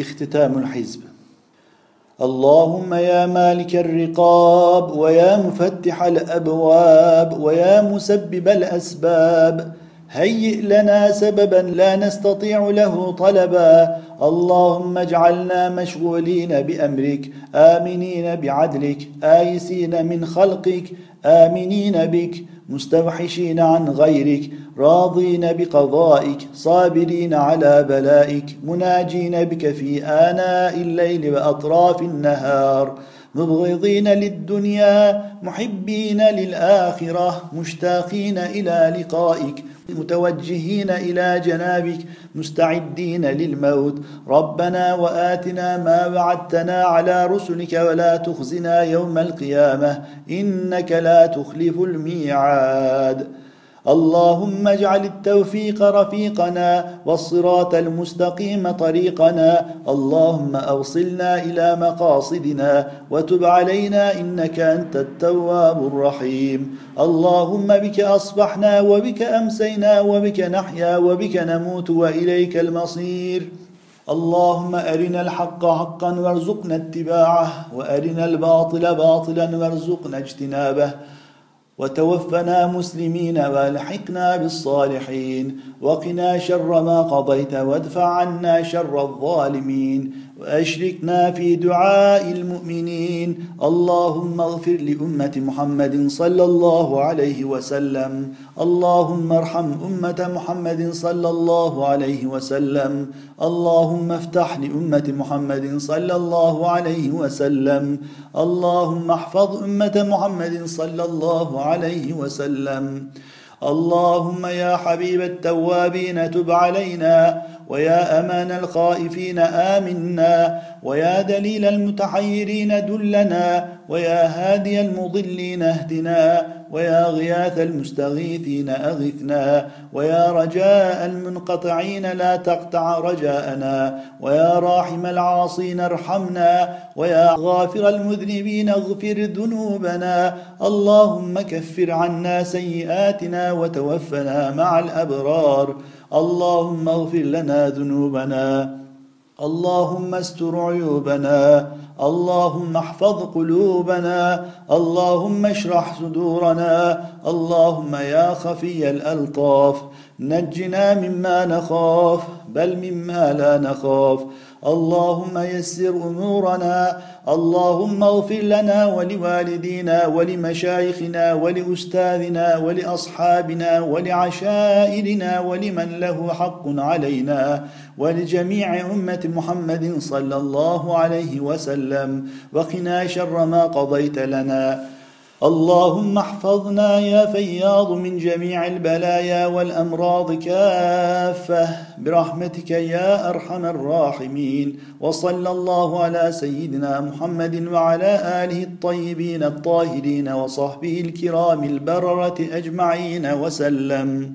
اختتام الحزب. اللهم يا مالك الرقاب ويا مفتح الأبواب ويا مسبب الأسباب هيئ لنا سببا لا نستطيع له طلبا. اللهم اجعلنا مشغولين بأمرك آمنين بعدلك آيسين من خلقك آمنين بك مستوحشين عن غيرك راضين بقضائك صابرين على بلائك مناجين بك في آناء الليل وأطراف النهار. مبغضين للدنيا محبين للآخرة مشتاقين إلى لقائك متوجهين إلى جنابك مستعدين للموت. ربنا وآتنا ما وعدتنا على رسلك ولا تخزنا يوم القيامة إنك لا تخلف الميعاد. اللهم اجعل التوفيق رفيقنا والصراط المستقيم طريقنا. اللهم أوصلنا إلى مقاصدنا وتب علينا إنك أنت التواب الرحيم. اللهم بك أصبحنا وبك أمسينا وبك نحيا وبك نموت وإليك المصير. اللهم أرنا الحق حقا وارزقنا اتباعه وأرنا الباطل باطلا وارزقنا اجتنابه. وتوفنا مسلمين والحقنا بالصالحين وقنا شر ما قضيت وادفع عنا شر الظالمين وأشركنا في دعاء المؤمنين. اللهم اغفر لأمة محمد صلى الله عليه وسلم. اللهم ارحم أمة محمد صلى الله عليه وسلم. اللهم افتح لأمة محمد صلى الله عليه وسلم. اللهم احفظ أمة محمد صلى الله عليه وسلم. اللهم يا حبيب التوابين تب علينا. ويا أمان الخائفين آمنا ويا دليل المتحيرين دلنا ويا هادي المضلين اهدنا ويا غياث المستغيثين أغثنا ويا رجاء المنقطعين لا تقطع رجاءنا ويا راحم العاصين ارحمنا ويا غافر المذنبين اغفر ذنوبنا اللهم كفر عنا سيئاتنا وتوفنا مع الأبرار اللهم اغفر لنا ذنوبنا اللهم استر عيوبنا اللهم احفظ قلوبنا اللهم اشرح صدورنا اللهم يا خفي الألطاف. نجنا مما نخاف بل مما لا نخاف. اللهم يسر أمورنا اللهم اغفر لنا ولوالدينا ولمشايخنا ولأستاذنا ولأصحابنا ولعشائرنا ولمن له حق علينا ولجميع أمة محمد صلى الله عليه وسلم. وقنا شر ما قضيت لنا. اللهم احفظنا يا فياض من جميع البلايا والأمراض كافة. برحمتك يا أرحم الراحمين. وصلى الله على سيدنا محمد وعلى آله الطيبين الطاهرين وصحبه الكرام البررة أجمعين وسلم.